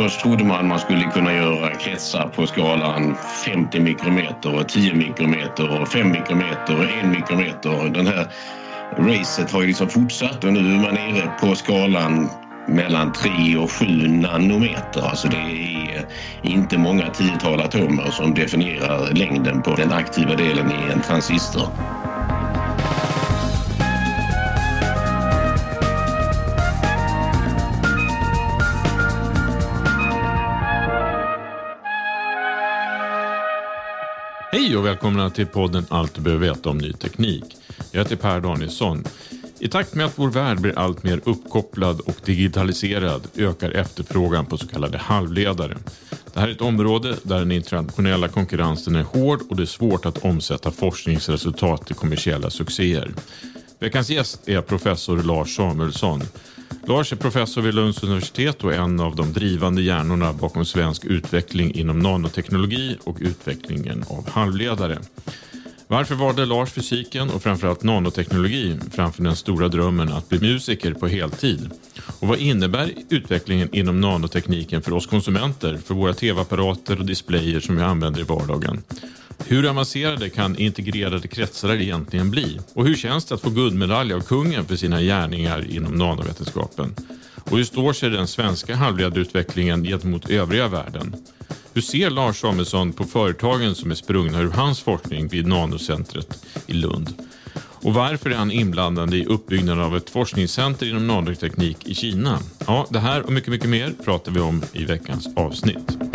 Först trodde man man skulle kunna göra kretsar på skalan 50 mikrometer och 10 mikrometer och 5 mikrometer och 1 mikrometer. Den här racet har ju liksom fortsatt och nu är man nere på skalan mellan 3 och 7 nanometer. Alltså det är inte många tiotal atomer som definierar längden på den aktiva delen i en transistor. Hej och välkomna till podden Allt du behöver veta om ny teknik. Jag heter Per Danielsson. I takt med att vår värld blir allt mer uppkopplad och digitaliserad ökar efterfrågan på så kallade halvledare. Det här är ett område där den internationella konkurrensen är hård och det är svårt att omsätta forskningsresultat till kommersiella succéer. Veckans gäst är professor Lars Samuelsson. Lars är professor vid Lunds universitet och en av de drivande hjärnorna bakom svensk utveckling inom nanoteknologi och utvecklingen av halvledare. Varför valde Lars fysiken och framförallt nanoteknologi framför den stora drömmen att bli musiker på heltid? Och vad innebär utvecklingen inom nanotekniken för oss konsumenter, för våra tv-apparater och displayer som vi använder i vardagen? Hur avancerade kan integrerade kretsar egentligen bli? Och hur känns det att få guldmedalj av kungen för sina gärningar inom nanovetenskapen? Och hur står sig den svenska halvledarutvecklingen gentemot övriga världen? Hur ser Lars Samuelsson på företagen som är sprungna ur hans forskning vid nanocentret i Lund? Och varför är han inblandad i uppbyggnaden av ett forskningscenter inom nanoteknik i Kina? Ja, det här och mycket, mycket mer pratar vi om i veckans avsnitt.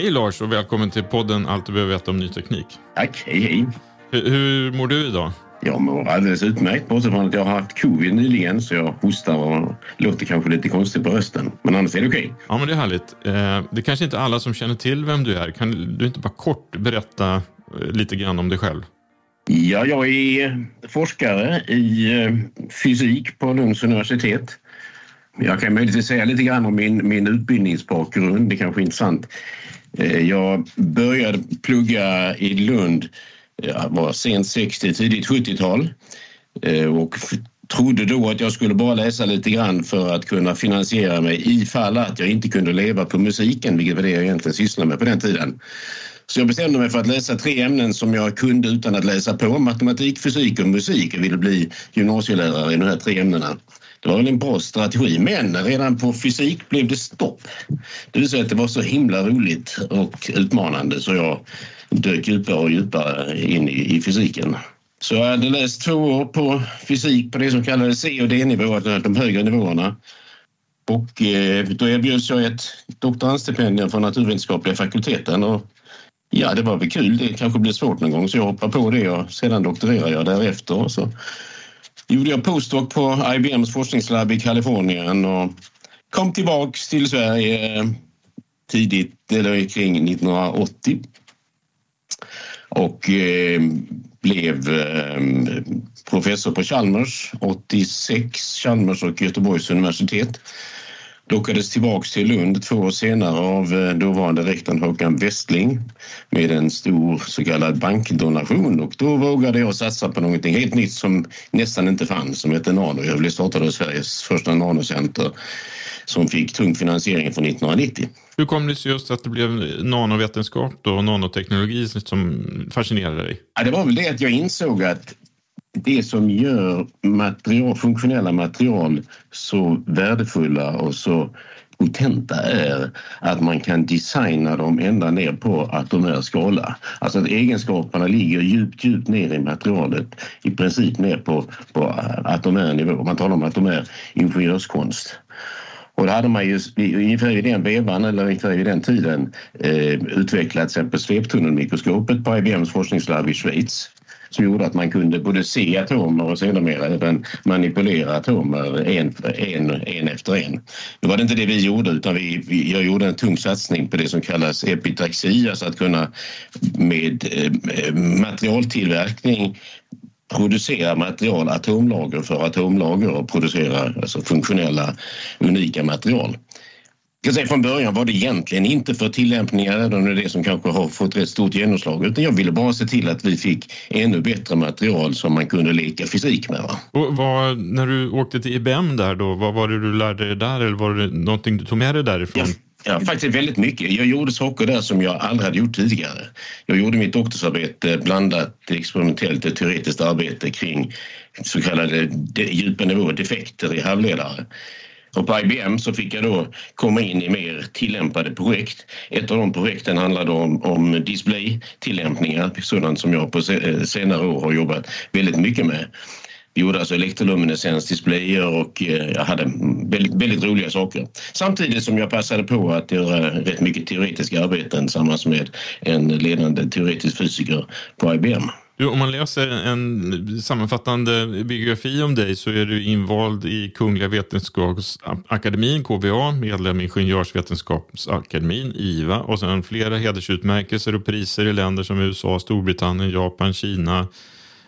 Hej Lars och välkommen till podden Allt du behöver veta om ny teknik. Tack, hej hej. Hur, hur mår du idag? Jag mår alldeles utmärkt bortsett från att jag har haft covid nyligen så jag hostar och låter kanske lite konstigt på rösten. Men annars är det okej. Ja, men det är härligt. Eh, det är kanske inte alla som känner till vem du är. Kan du inte bara kort berätta eh, lite grann om dig själv? Ja, jag är forskare i eh, fysik på Lunds universitet. Jag kan möjligtvis säga lite grann om min, min utbildningsbakgrund. Det är kanske är intressant. Eh, jag började plugga i Lund eh, var sent 60, tidigt 70-tal eh, och trodde då att jag skulle bara läsa lite grann för att kunna finansiera mig ifall att jag inte kunde leva på musiken, vilket var det jag egentligen sysslade med på den tiden. Så jag bestämde mig för att läsa tre ämnen som jag kunde utan att läsa på. Matematik, fysik och musik. Jag ville bli gymnasielärare i de här tre ämnena. Det var väl en bra strategi, men redan på fysik blev det stopp. Det vill säga att det var så himla roligt och utmanande så jag dök djupare och djupare in i, i fysiken. Så jag hade läst två år på fysik på det som kallades C och D-nivå, alltså de högre nivåerna. Och eh, då erbjöds jag ett doktorandstipendium från naturvetenskapliga fakulteten. Och ja, det var väl kul. Det kanske blir svårt någon gång så jag hoppade på det och sedan doktorerade jag därefter. Så gjorde jag postdoc på IBMs forskningslabb i Kalifornien och kom tillbaks till Sverige eh, tidigt eller kring 1980 och eh, blev eh, professor på Chalmers 86, Chalmers och Göteborgs universitet. Lockades tillbaks till Lund två år senare av eh, dåvarande rektorn Håkan Westling med en stor så kallad bankdonation och då vågade jag satsa på någonting helt nytt som nästan inte fanns som heter Nano. Jag blev startad av Sveriges första nanocenter som fick tung finansiering från 1990. Hur kom det sig just att det blev nanovetenskap och nanoteknologi som fascinerade dig? Ja, det var väl det att jag insåg att det som gör material, funktionella material så värdefulla och så potenta är att man kan designa dem ända ner på atomär skala. Alltså att egenskaperna ligger djupt, djupt ner i materialet. I princip ner på, på atomär nivå. Man talar om atomär ingenjörskonst. Och då hade man ju ungefär i den vevan eller ungefär i den tiden eh, utvecklat till exempel sveptunnelmikroskopet på IBMs forskningslabb i Schweiz som gjorde att man kunde både se atomer och sedermera även manipulera atomer en, en, en efter en. Nu var det inte det vi gjorde utan vi, vi, jag gjorde en tung satsning på det som kallas epitaxi, alltså att kunna med eh, materialtillverkning producera material, atomlager för atomlager och producera alltså funktionella unika material. Jag säga från början var det egentligen inte för tillämpningar, även om det är det som kanske har fått rätt stort genomslag, utan jag ville bara se till att vi fick ännu bättre material som man kunde leka fysik med. Va? Och vad, när du åkte till IBM där då, vad var det du lärde dig där eller var det någonting du tog med dig därifrån? Ja. Ja, faktiskt väldigt mycket. Jag gjorde saker där som jag aldrig hade gjort tidigare. Jag gjorde mitt doktorsarbete blandat experimentellt och teoretiskt arbete kring så kallade djupa nivåer, defekter i halvledare. Och på IBM så fick jag då komma in i mer tillämpade projekt. Ett av de projekten handlade om, om display-tillämpningar, sådant som jag på eh, senare år har jobbat väldigt mycket med. Vi gjorde alltså elektroluminescensdisplayer och eh, jag hade väldigt, väldigt, roliga saker. Samtidigt som jag passade på att göra rätt mycket teoretiska arbeten tillsammans med en ledande teoretisk fysiker på IBM. Om man läser en sammanfattande biografi om dig så är du invald i Kungliga Vetenskapsakademin, KVA, medlem i Ingenjörsvetenskapsakademin, IVA och sen flera hedersutmärkelser och priser i länder som USA, Storbritannien, Japan, Kina,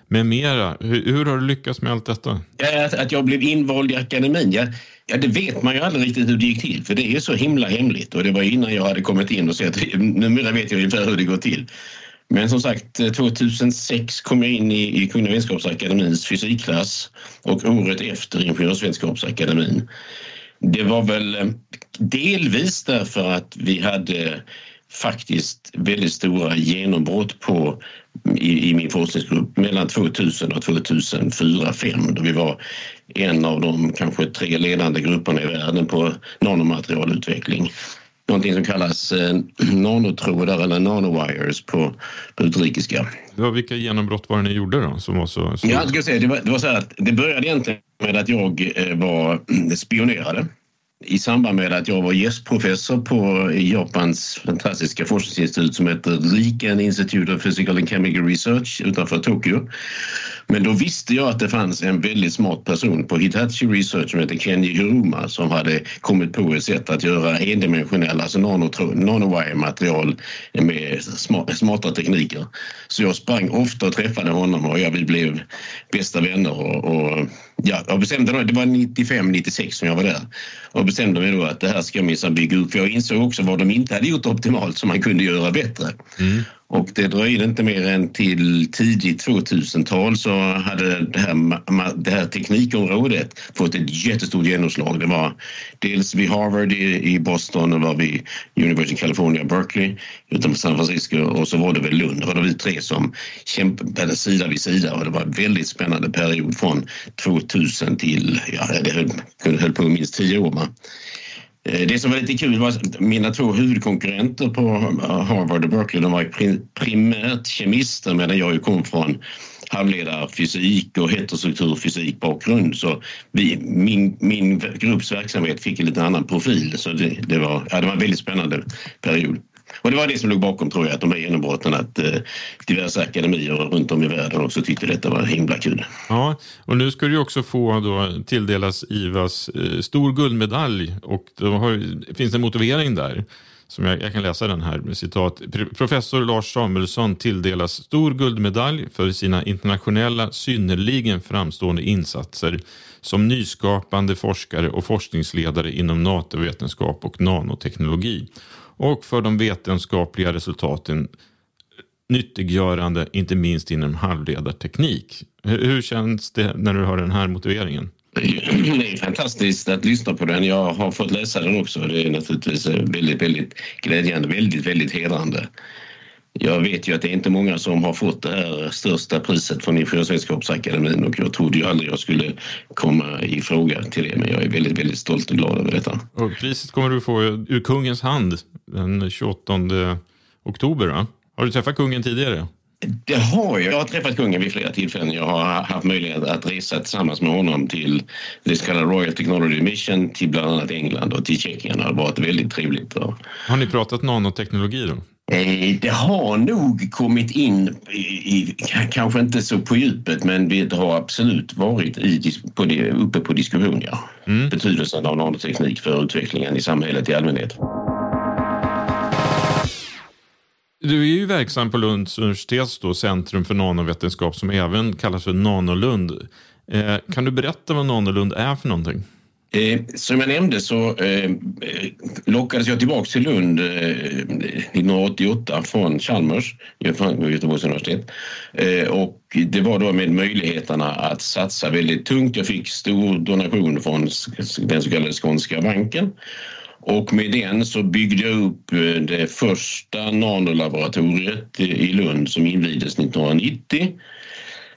med mera. Hur, hur, har du lyckats med allt detta? Att, att jag blev invald i akademin? Ja, ja, det vet man ju aldrig riktigt hur det gick till för det är så himla hemligt och det var innan jag hade kommit in och sett. Numera vet jag ungefär hur det går till. Men som sagt, eh, 2006 kom jag in i, i Kungliga Vetenskapsakademins fysikklass och året efter Ingenjörsvetenskapsakademin. Det var väl eh, delvis därför att vi hade faktiskt väldigt stora genombrott på, i, i min forskningsgrupp mellan 2000 och 2004-2005 då vi var en av de kanske tre ledande grupperna i världen på nanomaterialutveckling någonting som kallas eh, nanotrådar eller nanowires på, på utrikiska. Ja, vilka genombrott var det ni gjorde då? Som var så, så... Ja, jag ska säga, det, var, det var så att det började egentligen med att jag eh, var spionerade i samband med att jag var gästprofessor på Japans fantastiska forskningsinstitut som heter Riken Institute of Physical and Chemical Research utanför Tokyo. Men då visste jag att det fanns en väldigt smart person på Hitachi Research som heter Kenji Hiruma som hade kommit på ett sätt att göra endimensionella, alltså nanowire-material med smarta tekniker. Så jag sprang ofta och träffade honom och jag blev bästa vänner och, och ja, jag bestämde mig, det var 95-96 som jag var där och bestämde mig då att det här ska jag minsann bygga upp. För jag insåg också vad de inte hade gjort optimalt som man kunde göra bättre. Mm. Och det dröjde inte mer än till tidigt 2000-tal så hade det här, det här teknikområdet fått ett jättestort genomslag. Det var dels vid Harvard i, Boston, och var vid University of California, Berkeley utanför San Francisco och så var det väl Lund. Det var vi tre som kämpade sida vid sida och det var en väldigt spännande period från 2000 till, ja det höll, höll på minst tio år. Eh, det som var lite kul var att mina två huvudkonkurrenter på eh, Harvard och Berkeley de var primärt kemister medan jag kom från halvledarfysik och heterostrukturfysik bakgrund. Så vi, min, min grupps verksamhet fick en lite annan profil. Så det, det, var, ja, det var en väldigt spännande period. Och det var det som låg bakom tror jag, att de här genombrotten att eh, diverse akademier runt om i världen också tyckte detta var himla kul. Ja, och nu ska du också få då tilldelas IVAs eh, stor guldmedalj och då har, finns det en motivering där som jag, jag kan läsa den här med citat. Professor Lars Samuelsson tilldelas stor guldmedalj för sina internationella synnerligen framstående insatser som nyskapande forskare och forskningsledare inom NATO-vetenskap och nanoteknologi och för de vetenskapliga resultaten nyttiggörande, inte minst inom halvledarteknik. Hur känns det när du hör den här motiveringen? Det är fantastiskt att lyssna på den. Jag har fått läsa den också. Det är naturligtvis eh, väldigt, väldigt glädjande, väldigt, väldigt hedrande. Jag vet ju att det är inte många som har fått det här största priset från Ingenjörsvetenskapsakademin och jag trodde ju aldrig jag skulle komma i fråga till det men jag är väldigt, väldigt stolt och glad över detta. Och priset kommer du få ur kungens hand den 28 oktober va? Har du träffat kungen tidigare? Det har jag. Jag har träffat kungen vid flera tillfällen. Jag har haft möjlighet att resa tillsammans med honom till det så kallade Royal Technology Mission till bland annat England och till Tjeckien. Det har varit väldigt trevligt. Har ni pratat nanoteknologi då? Eh, det har nog kommit in, i, kanske inte så på djupet, men det har absolut varit i, på det, uppe på diskussion. Ja. Mm. Betydelsen av nanoteknik för utvecklingen i samhället i allmänhet. Du är ju verksam på Lunds universitets då, Centrum för nanovetenskap som även kallas för Nanolund. Eh, kan du berätta vad Nanolund är för någonting? Eh, som jag nämnde så eh, eh, lockades jag tillbaka till Lund eh, 1988 från Chalmers, Göteborgs universitet. Eh, och det var då med möjligheterna att satsa väldigt tungt. Jag fick stor donation från den så kallade Skånska banken och med den så byggde jag upp eh, det första nanolaboratoriet i Lund som invigdes 1990.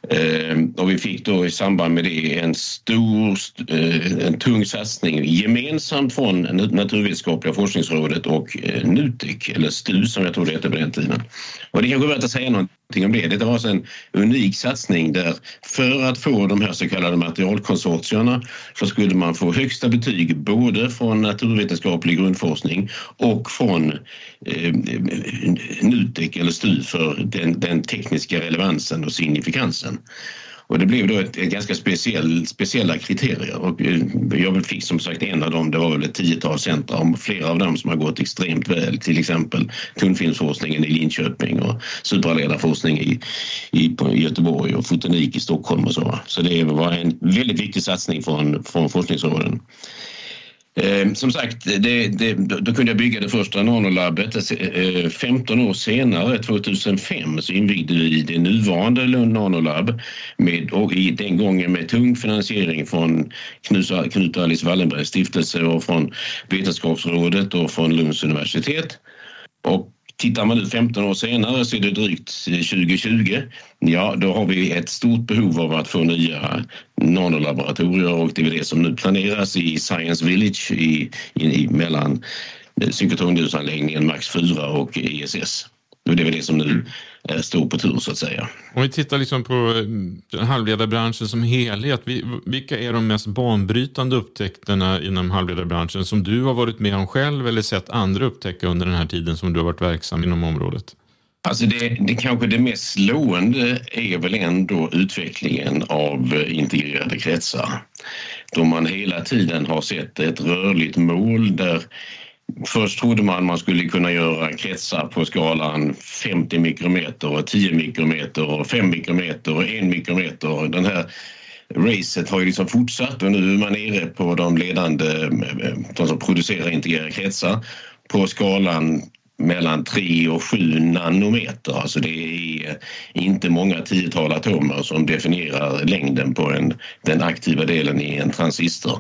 Ehm, och vi fick då i samband med det en stor, eh, en tung satsning gemensamt från Naturvetenskapliga forskningsrådet och eh, Nutek, eller STU som jag tror det hette på den tiden. Och det kanske är värt att säga någonting om det. Det var alltså en unik satsning där för att få de här så kallade materialkonsortierna så skulle man få högsta betyg både från naturvetenskaplig grundforskning och från eh, Nutek eller STU för den, den tekniska relevansen och signifikansen. Och det blev då ett, ett ganska speciell, speciella kriterier. Och eh, jag fick som sagt en av dem, det var väl ett tiotal centra. Och flera av dem som har gått extremt väl, till exempel tunnfilmsforskningen i Linköping och supraledarforskning i, i, i Göteborg och fotonik i Stockholm och så. Så det var en väldigt viktig satsning från, från forskningsråden. Eh, som sagt, det, det, då kunde jag bygga det första nanolabbet. Alltså, eh, eh 15 år senare, 2005, så invigde vi det nuvarande Lund nanolab med, och i, den gången med tung finansiering från Knut, Knut Alice Wallenbergs stiftelse och från Vetenskapsrådet och från Lunds universitet. Och Tittar man nu 15 år senare så är det drygt 2020. Ja, då har vi ett stort behov av att få nya nanolaboratorier och det är det som nu planeras i Science Village i, i, i mellan synkrotronljusanläggningen Max 4 och ESS. Och det är väl det som nu eh, står på tur så att säga. Om vi tittar liksom på eh, halvledarbranschen som helhet. Vilka är de mest banbrytande upptäckterna inom halvledarbranschen som du har varit med om själv eller sett andra upptäcka under den här tiden som du har varit verksam inom området? Alltså det, det kanske det mest slående är väl ändå utvecklingen av eh, integrerade kretsar. Då man hela tiden har sett ett rörligt mål där Först trodde man man skulle kunna göra kretsar på skalan 50 mikrometer och 10 mikrometer och 5 mikrometer och 1 mikrometer. Den här racet har ju liksom fortsatt och nu är man nere på de ledande, de som producerar integrerade kretsar på skalan mellan 3 och 7 nanometer. Alltså det är inte många tiotal atomer som definierar längden på en, den aktiva delen i en transistor.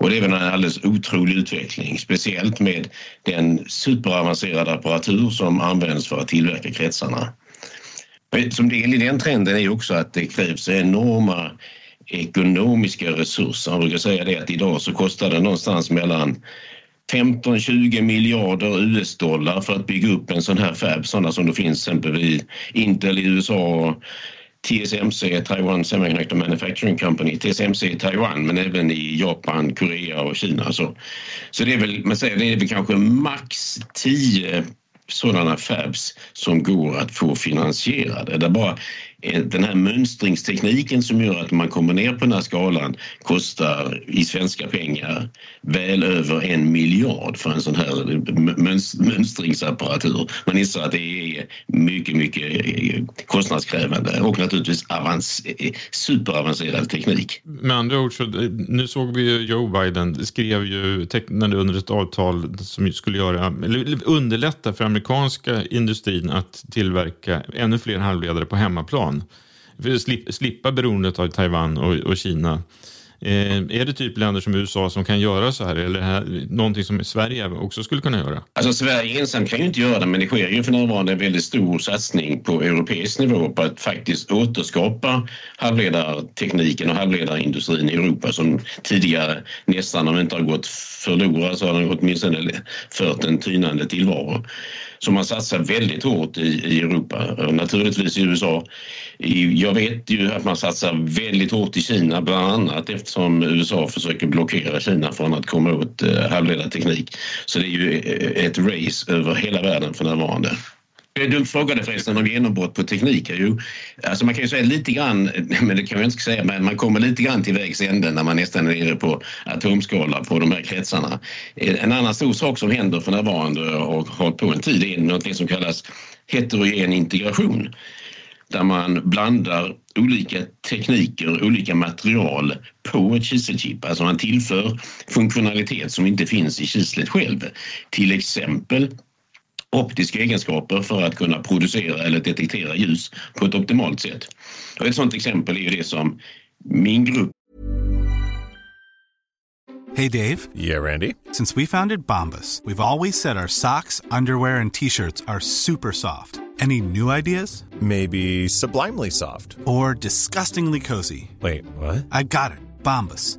Och det är väl en alldeles otrolig utveckling, speciellt med den superavancerade apparatur som används för att tillverka kretsarna. Som del i den trenden är också att det krävs enorma ekonomiska resurser. Man brukar säga det att idag så kostar det någonstans mellan 15-20 miljarder US-dollar för att bygga upp en sån här fab, sådana som det finns exempel Intel i USA TSMC, Taiwan Semiconductor Manufacturing Company, TSMC i Taiwan men även i Japan, Korea och Kina. Så, så det är väl, man säger, det är väl kanske max 10 sådana fabs som går att få finansierade. Där bara eh, den här mönstringstekniken som gör att man kommer ner på den här skalan kostar i svenska pengar väl över en miljard för en sån här mönstringsapparatur. Man inser att det är mycket, mycket eh, kostnadskrävande och naturligtvis avans eh, superavancerad teknik. Med andra ord, så, nu såg vi ju Joe Biden skrev ju, tecknade under ett avtal som skulle göra, eller underlätta för amerikanska amerikanska industrin att tillverka ännu fler halvledare på hemmaplan. För att slippa beroendet av Taiwan och, och Kina. Eh, är det typ länder som USA som kan göra så här eller är det någonting som Sverige också skulle kunna göra? Alltså Sverige ensam kan ju inte göra det men det sker ju för närvarande en väldigt stor satsning på europeisk nivå på att faktiskt återskapa halvledartekniken och halvledarindustrin i Europa som tidigare nästan om inte har gått förlorad så har den åtminstone fört en tynande tillvaro. Så man satsar väldigt hårt i, i Europa, eh, naturligtvis i USA. Jag vet ju att man satsar väldigt hårt i Kina bland annat eftersom USA försöker blockera Kina från att komma åt eh, halvledarteknik. Så det är ju eh, ett race över hela världen för närvarande. Du frågade förresten om genombrott på teknik. Jo, alltså man kan ju säga lite grann, men det kan jag inte säga, men man kommer lite grann till vägs ände när man nästan är nere på atomskala på de här kretsarna. Eh, en annan stor sak som händer för närvarande och har hållit på en tid är något som kallas heterogen integration där man blandar olika tekniker, olika material på ett kiselchip. Alltså man tillför funktionalitet som inte finns i kislet själv. Till exempel optiska egenskaper för att kunna producera eller detektera ljus på ett optimalt sätt. Och ett sådant exempel är ju det som min grupp Hey Dave. Yeah, Randy. Since we founded Bombus, we've always said our socks, underwear and t-shirts are super soft. Any new ideas? Maybe sublimely soft. Or disgustingly cozy. Wait, what? I got it. Bombus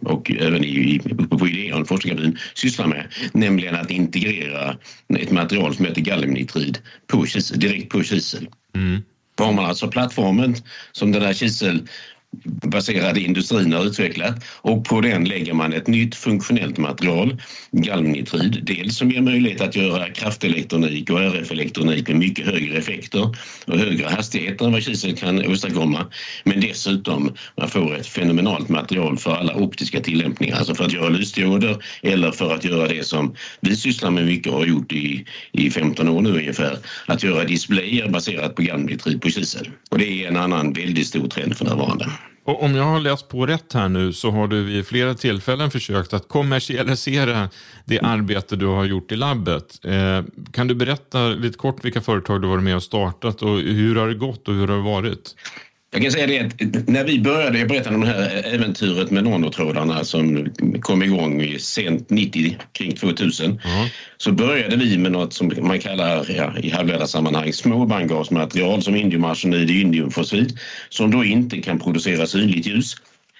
och även i, på Ideon, forskarkabin, sysslar med. Nämligen att integrera ett material som heter galliumnitrid på kisel, direkt på kisel. Mm. Då har man alltså plattformen som den där kisel baserade industrin har utvecklat och på den lägger man ett nytt funktionellt material, galvnitrid, dels som ger möjlighet att göra kraftelektronik och RF-elektronik med mycket högre effekter och högre hastigheter än vad kisel kan åstadkomma. Men dessutom man får ett fenomenalt material för alla optiska tillämpningar, alltså för att göra lysdioder eller för att göra det som vi sysslar med mycket och har gjort i, i 15 år nu ungefär, att göra displayer baserat på galvnitrid på kisel. Och det är en annan väldigt stor trend för närvarande. Och om jag har läst på rätt här nu så har du vid flera tillfällen försökt att kommersialisera det arbete du har gjort i labbet. Eh, kan du berätta lite kort vilka företag du varit med och startat och hur har det gått och hur har det varit? Jag kan säga det att när vi började, jag berättade om det här äventyret med nanotrådarna som kom igång sent 90, kring 2000. Mm. Så började vi med något som man kallar ja, i halvledarsammanhang små bandgasmaterial som indiumarsenid och indiumfosfid som då inte kan producera synligt ljus.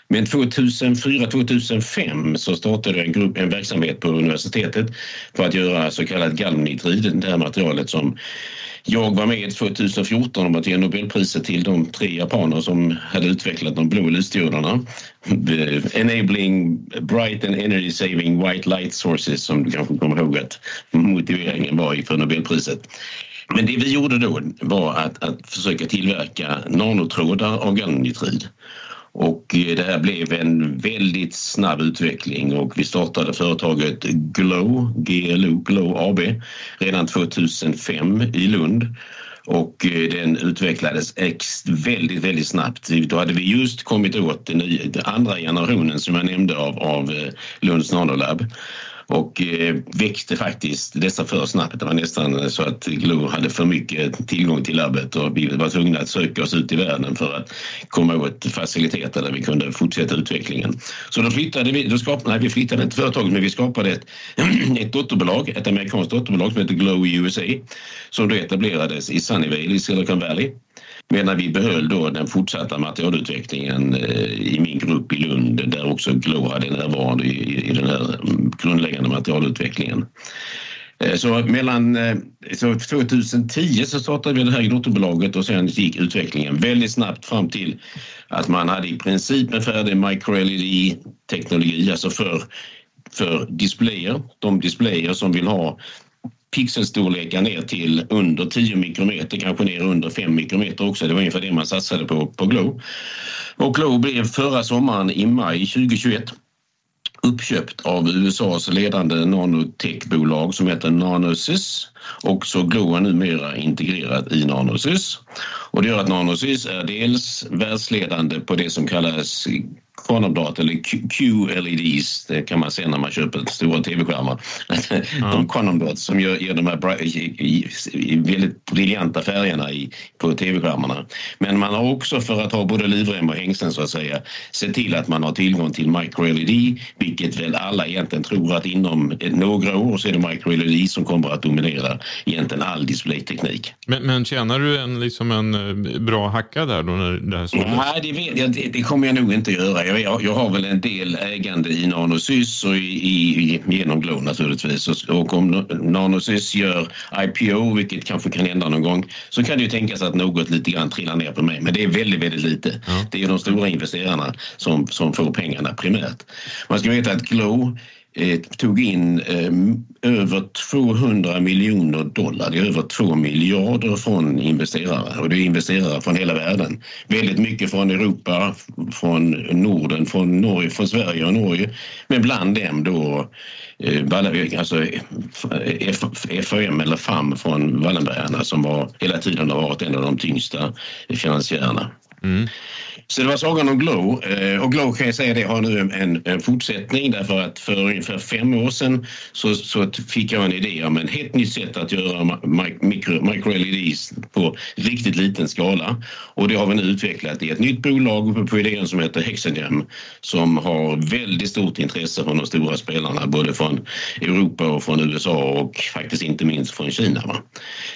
Men 2004-2005 så startade en, grupp, en verksamhet på universitetet för att göra så kallad galvnitrid, det här materialet som jag var med 2014 om att ge Nobelpriset till de tre japaner som hade utvecklat de blå lysdioderna. Eh, enabling bright and energy saving white light sources som du kanske kommer ihåg att motiveringen var för Nobelpriset. Men det vi gjorde då var att, att försöka tillverka nanotrådar av galvnitrid. Och eh, det här blev en väldigt snabb utveckling och vi startade företaget Glow, GLO, Glow AB, redan 2005 i Lund. Och eh, den utvecklades väldigt, väldigt snabbt. Då hade vi just kommit åt den, andra generationen som jag nämnde av, av eh, Lunds nanolab och eh, växte faktiskt dessa för snabbt. Det var nästan så att Glo hade för mycket tillgång till labbet och vi var tvungna att söka oss ut i världen för att komma åt faciliteter där vi kunde fortsätta utvecklingen. Så då flyttade vi, då skapade, nej, vi flyttade inte företaget men vi skapade ett, ett dotterbolag, ett amerikanskt dotterbolag som heter Glow USA som då etablerades i Sunnyvale i Silicon Valley Medan vi behöll då den fortsatta materialutvecklingen eh, i min grupp i Lund där också Glo hade närvarande i, i den här mm, grundläggande materialutvecklingen. Eh, så mellan eh, så 2010 så startade vi det här dotterbolaget och sen gick utvecklingen väldigt snabbt fram till att man hade i princip en färdig micro-LED-teknologi, alltså för, för displayer, de displayer som vill ha pixelstorlekar ner till under 10 mikrometer, kanske ner under 5 mikrometer också. Det var ungefär det man satsade på, på Glow. Och Glow blev förra sommaren i maj 2021 uppköpt av USAs ledande nanotechbolag som heter Nanosys och så Glow är numera integrerat i Nanosys. Och det gör att Nanosys är dels världsledande på det som kallas Quantumdot eller QLEDs, det kan man se när man köper stora tv-skärmar. Ja. De Quantumdots som ger, ger de här väldigt briljanta färgerna i, på tv-skärmarna. Men man har också för att ha både livrem och hängslen så att säga sett till att man har tillgång till micro-LED vilket väl alla egentligen tror att inom några år så är det micro-LED som kommer att dominera egentligen all displayteknik. Men, men tjänar du en, liksom en eh, bra hacka där då när det här Nej, det, vet jag, det, det kommer jag nog inte göra jag, jag har väl en del ägande i Nanosys och i, i, genom Glow naturligtvis. Och, och om Nanosys gör IPO, vilket kanske kan hända någon gång, så kan det ju tänkas att något lite grann trillar ner på mig. Men det är väldigt, väldigt lite. Ja. Det är de stora investerarna som, som får pengarna primärt. Man ska veta att Glow eh, tog in eh, över 200 miljoner dollar. Det är över 2 miljarder från investerare och det är investerare från hela världen. Väldigt mycket från Europa, från Norden, från, Norge, från Sverige och Norge. Men bland dem då eh, alltså eh, FAM eller FAM från Wallenbergarna som var, hela tiden har varit en av de tyngsta finansiärerna. Mm. Så det var sagan om Glow eh, och Glow kan jag säga det har nu en, en fortsättning därför att för ungefär fem år sedan så, så fick jag en idé om ett helt nytt sätt att göra micro, micro på riktigt liten skala och det har vi nu utvecklat i ett nytt bolag på idén som heter Hexagem som har väldigt stort intresse från de stora spelarna både från Europa och från USA och faktiskt inte minst från Kina. Va?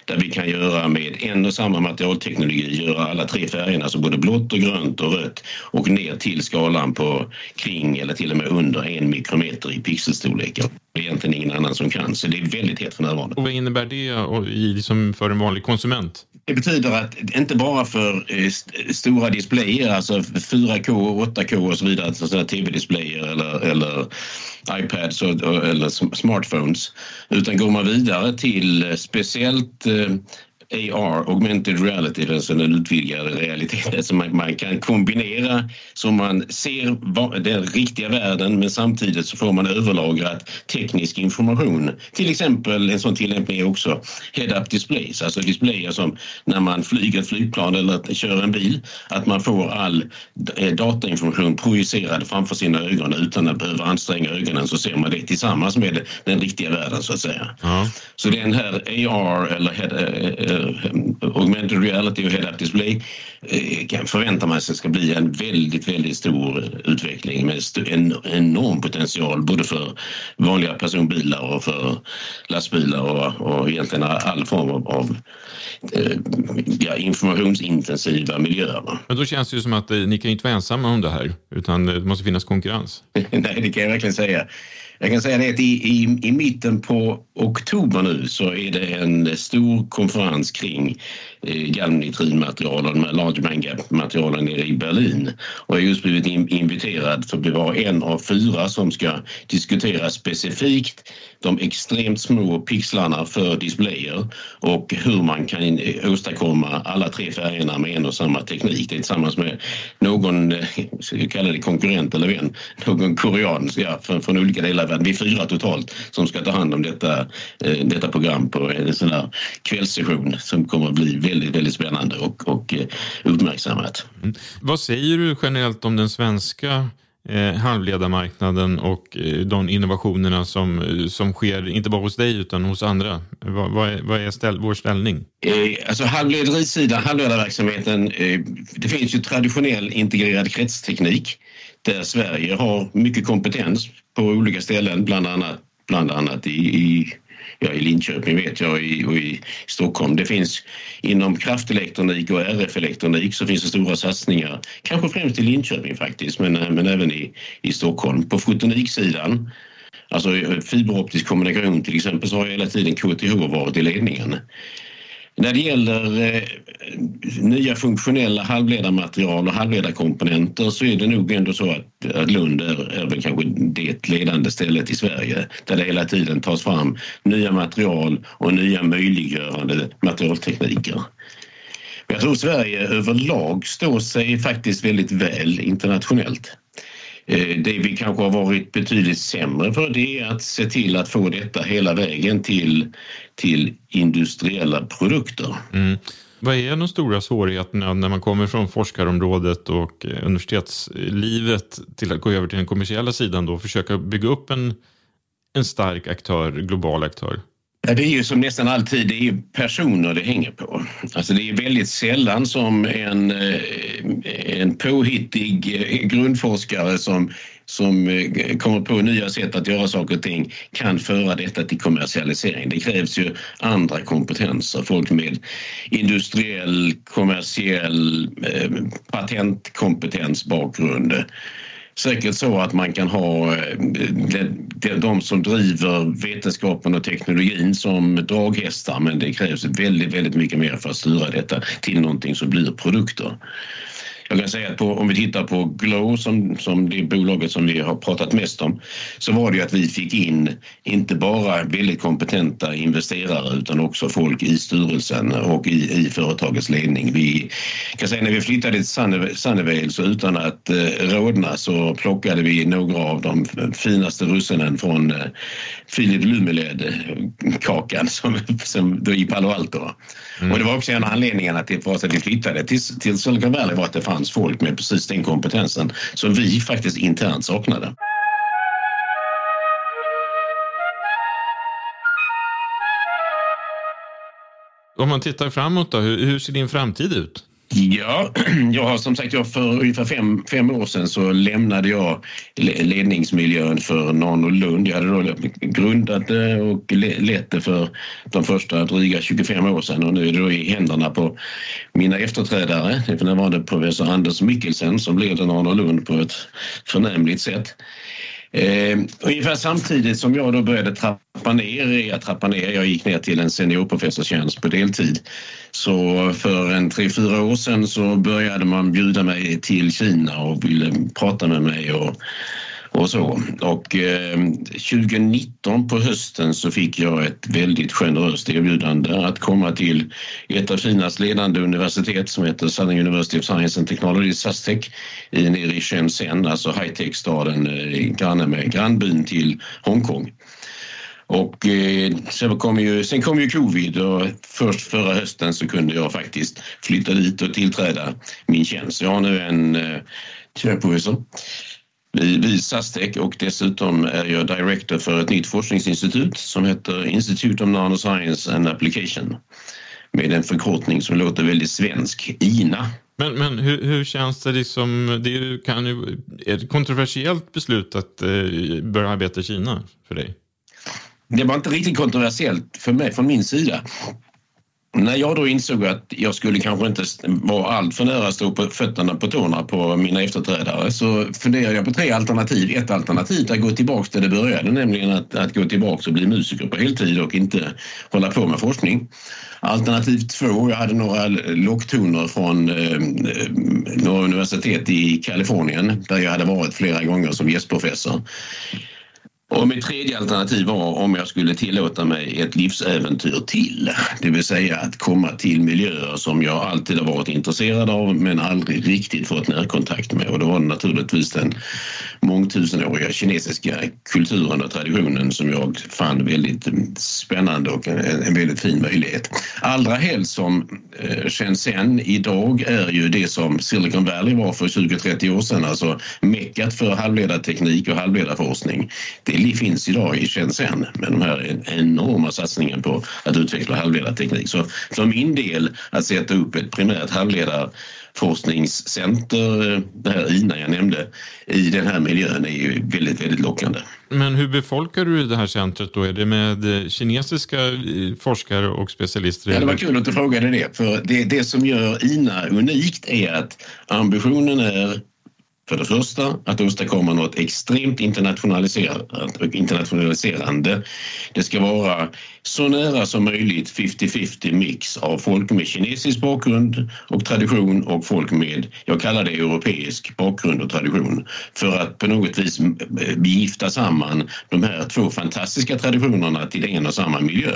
Där vi kan göra med en och samma materialteknologi göra alla tre färgerna, så både blått och grönt och rött och ner till skalan på kring eller till och med under en mikrometer i pixelstorlekar. Det är egentligen ingen annan som kan, så det är väldigt hett för närvarande. Och vad innebär det liksom för en vanlig konsument? Det betyder att inte bara för eh, stora displayer, alltså 4K, 8K och så vidare, alltså tv-displayer eller, eller iPads och, eller smartphones, utan går man vidare till speciellt eh, AR, augmented reality, alltså den utvidgade realiteten. Så man, man, kan kombinera så man ser den riktiga världen men samtidigt så får man överlagrat teknisk information. Till exempel en sån tillämpning är också head-up displays, alltså displayer som när man flyger ett flygplan eller kör en bil, att man får all eh, datainformation projicerad framför sina ögon utan att behöva anstränga ögonen så ser man det tillsammans med den riktiga världen så att säga. Ja. Så den här AR eller head, eh, augmented reality och head-up display eh, kan förvänta man sig ska bli en väldigt, väldigt stor utveckling med en enorm potential både för vanliga personbilar och för lastbilar och, och egentligen all form av, av eh, ja, informationsintensiva miljöer. Men då känns det ju som att ni kan inte vara ensamma om det här utan det måste finnas konkurrens. Nej, det kan jag verkligen säga. Jag kan säga det att i, i, i mitten på oktober nu så är det en stor konferens kring eh, och de här large bandgap-materialen nere i Berlin. Och jag har just blivit in, inviterad för att vara en av fyra som ska diskutera specifikt de extremt små pixlarna för displayer och hur man kan åstadkomma alla tre färgerna med en och samma teknik. Det är tillsammans med någon, eh, ska jag kalla det konkurrent eller vän, någon korean ja, från, från olika delar av världen. Vi är fyra totalt som ska ta hand om detta, eh, detta program på en sån här kvällssession som kommer att bli väldigt, väldigt spännande och, och eh, uppmärksammat. Mm. Vad säger du generellt om den svenska eh, halvledarmarknaden och eh, de innovationerna som, eh, som sker, inte bara hos dig utan hos andra. Vad, vad är, vad är ställ, vår ställning? Eh, alltså halvledarisidan, halvledarverksamheten, eh, det finns ju traditionell integrerad kretsteknik där Sverige har mycket kompetens på olika ställen, bland annat, bland annat i, i ja, i Linköping vet jag och i, och i Stockholm. Det finns inom kraftelektronik och RF-elektronik så finns det stora satsningar, kanske främst i Linköping faktiskt, men, eh, men även i, i Stockholm. På fotoniksidan, alltså eh, fiberoptisk kommunikation till exempel, så har hela tiden KTH varit i ledningen. När det gäller eh, nya funktionella halvledarmaterial och halvledarkomponenter så är det nog ändå så att, att Lund är, är väl kanske det ledande stället i Sverige där det hela tiden tas fram nya material och nya möjliggörande materialtekniker. Jag tror Sverige överlag står sig faktiskt väldigt väl internationellt. Eh, det vi kanske har varit betydligt sämre för det är att se till att få detta hela vägen till, till industriella produkter. Mm. Vad är de stora svårigheterna när man kommer från forskarområdet och eh, universitetslivet till att gå över till den kommersiella sidan då och försöka bygga upp en, en stark aktör, global aktör? Ja, det är ju som nästan alltid, det är personer det hänger på. Alltså det är väldigt sällan som en, eh, en påhittig eh, grundforskare som, som eh, kommer på nya sätt att göra saker och ting kan föra detta till kommersialisering. Det krävs ju andra kompetenser, folk med industriell, kommersiell, patentkompetens bakgrund säkert så att man kan ha eh, de som driver vetenskapen och teknologin som draghästar men det krävs väldigt, väldigt mycket mer för att styra detta till någonting som blir produkter. Jag kan säga att på, om vi tittar på Glow som, som det bolaget som vi har pratat mest om så var det ju att vi fick in inte bara väldigt kompetenta investerare utan också folk i styrelsen och i, i företagets ledning. Vi kan säga när vi flyttade till Sunnyvale så utan att eh, rådna så plockade vi några av de finaste russinen från eh, Philip Lumeled-kakan som, som i Palo Alto. Mm. Och det var också en av anledningarna till för oss att vi flyttade till, till Silicon Valley var att det fanns folk med precis den kompetensen som vi faktiskt internt saknade. Om man tittar framåt då, hur, hur ser din framtid ut? Ja, jag har som sagt, jag för ungefär fem, fem år sedan så lämnade jag ledningsmiljön för Nano Lund. Jag hade då grundat det och lett det för de första dryga 25 år sedan och nu är det då i händerna på mina efterträdare. För närvarande professor Anders Mikkelsen som leder Nano Lund på ett förnämligt sätt. Eh, ungefär samtidigt som jag då började trappa ner, jag trappa ner, jag gick ner till en seniorprofessorstjänst på deltid. Så för en tre, fyra år sedan så började man bjuda mig till Kina och ville prata med mig och och så. Och eh, 2019 på hösten så fick jag ett väldigt generöst erbjudande att komma till ett av Kinas ledande universitet som heter Southern University of Science and Technology, SUSTEC, nere i Shenzhen, alltså high-tech-staden eh, granne med grannbyn till Hongkong. Och eh, sen, kom ju, sen kom ju covid och först förra hösten så kunde jag faktiskt flytta dit och tillträda min tjänst. Jag har nu en eh, professor vid SASTEC och dessutom är jag director för ett nytt forskningsinstitut som heter Institute of Nanoscience and Application. med en förkortning som låter väldigt svensk, INA. Men, men hur, hur känns det liksom, det kan ju, är det ett kontroversiellt beslut att eh, börja arbeta i Kina för dig? Det var inte riktigt kontroversiellt för mig från min sida. När jag då insåg att jag skulle kanske inte vara allt för nära stå på fötterna på tårna på mina efterträdare så funderade jag på tre alternativ. Ett alternativ är att gå tillbaks där det började, nämligen att, att gå tillbaks och bli musiker på heltid och inte hålla på med forskning. Alternativ två, jag hade några locktoner från eh, några universitet i Kalifornien där jag hade varit flera gånger som gästprofessor. Och mitt tredje alternativ var om jag skulle tillåta mig ett livsäventyr till. Det vill säga att komma till miljöer som jag alltid har varit intresserad av men aldrig riktigt fått närkontakt med. Och då var det naturligtvis den mångtusenåriga kinesiska kulturen och traditionen som jag fann väldigt spännande och en, väldigt fin möjlighet. Allra helst som Eh, Shenzhen idag är ju det som Silicon Valley var för 20-30 år sedan, alltså meckat för halvledarteknik och halvledarforskning. Det finns idag i Shenzhen med de här enorma satsningen på att utveckla halvledarteknik. Så för min del att sätta upp ett primärt halvledar eh, det här INA jag nämnde, i den här miljön är ju väldigt, väldigt lockande. Men hur befolkar du det här centret då? Är det med eh, kinesiska eh, forskare och specialister? Ja, det var kul att du frågade det. För det, det som gör INA unikt är att ambitionen är för det första att åstadkomma något extremt internationaliserat- internationaliserande. Det ska vara så nära som möjligt 50-50 mix av folk med kinesisk bakgrund och tradition och folk med, jag kallar det europeisk bakgrund och tradition. För att på något vis eh, gifta samman de här två fantastiska traditionerna till en och samma miljö.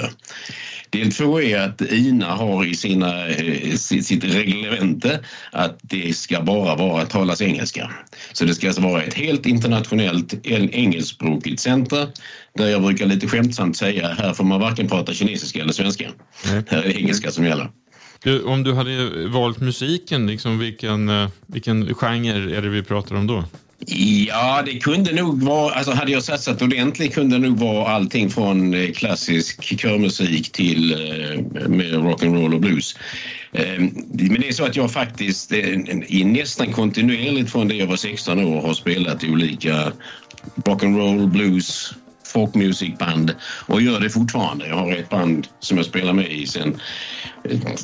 Del två är att INA har i sina, eh, sitt reglemente att det ska bara vara talas engelska. Så det ska alltså vara ett helt internationellt en- engelskspråkigt center där jag brukar lite skämtsamt säga här får man varken prata kinesiska eller svenska. Här är det engelska som gäller. Du, om du hade valt musiken, liksom vilken, eh, vilken genre är det vi pratar om då? Ja, det kunde nog vara, alltså hade jag satsat ordentligt kunde det nog vara allting från eh, klassisk körmusik till eh, rock'n'roll och blues. Eh, Men det är så att jag faktiskt eh, i nästan kontinuerligt från det jag var 16 år har spelat i olika rock'n'roll, blues, folkmusikband och gör det fortfarande. Jag har ett band som jag spelar med i sedan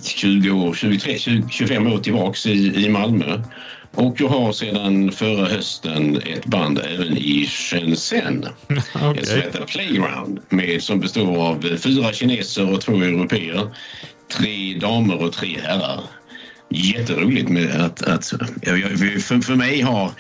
20 eh, år, 23, 20, 25 år tillbaks i, i Malmö. Och jag har sedan förra hösten ett band även i Shenzhen. Ett som heter Playground med, som består av fyra kineser och två europeer. Tre damer och tre herrar. Jätteroligt med att, att jag- för, för mig har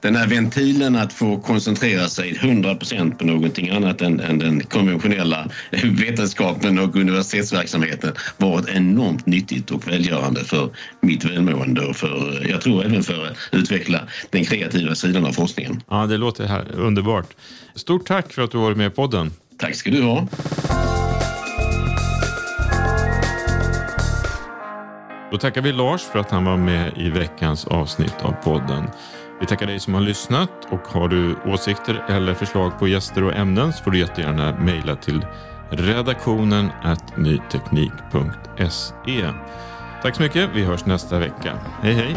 den här ventilen att få koncentrera sig 100% på någonting annat än, än den konventionella vetenskapen och universitetsverksamheten varit enormt nyttigt och välgörande för mitt välmående och för, jag tror även för att utveckla den kreativa sidan av forskningen. Ja, det låter här, underbart. Stort tack för att du varit med i podden. Tack ska du ha. Då tackar vi Lars för att han var med i veckans avsnitt av podden. Vi tackar dig som har lyssnat och har du åsikter eller förslag på gäster och ämnen så får du jättegärna mejla till redaktionen at nyteknik.se. Tack så mycket. Vi hörs nästa vecka. Hej hej!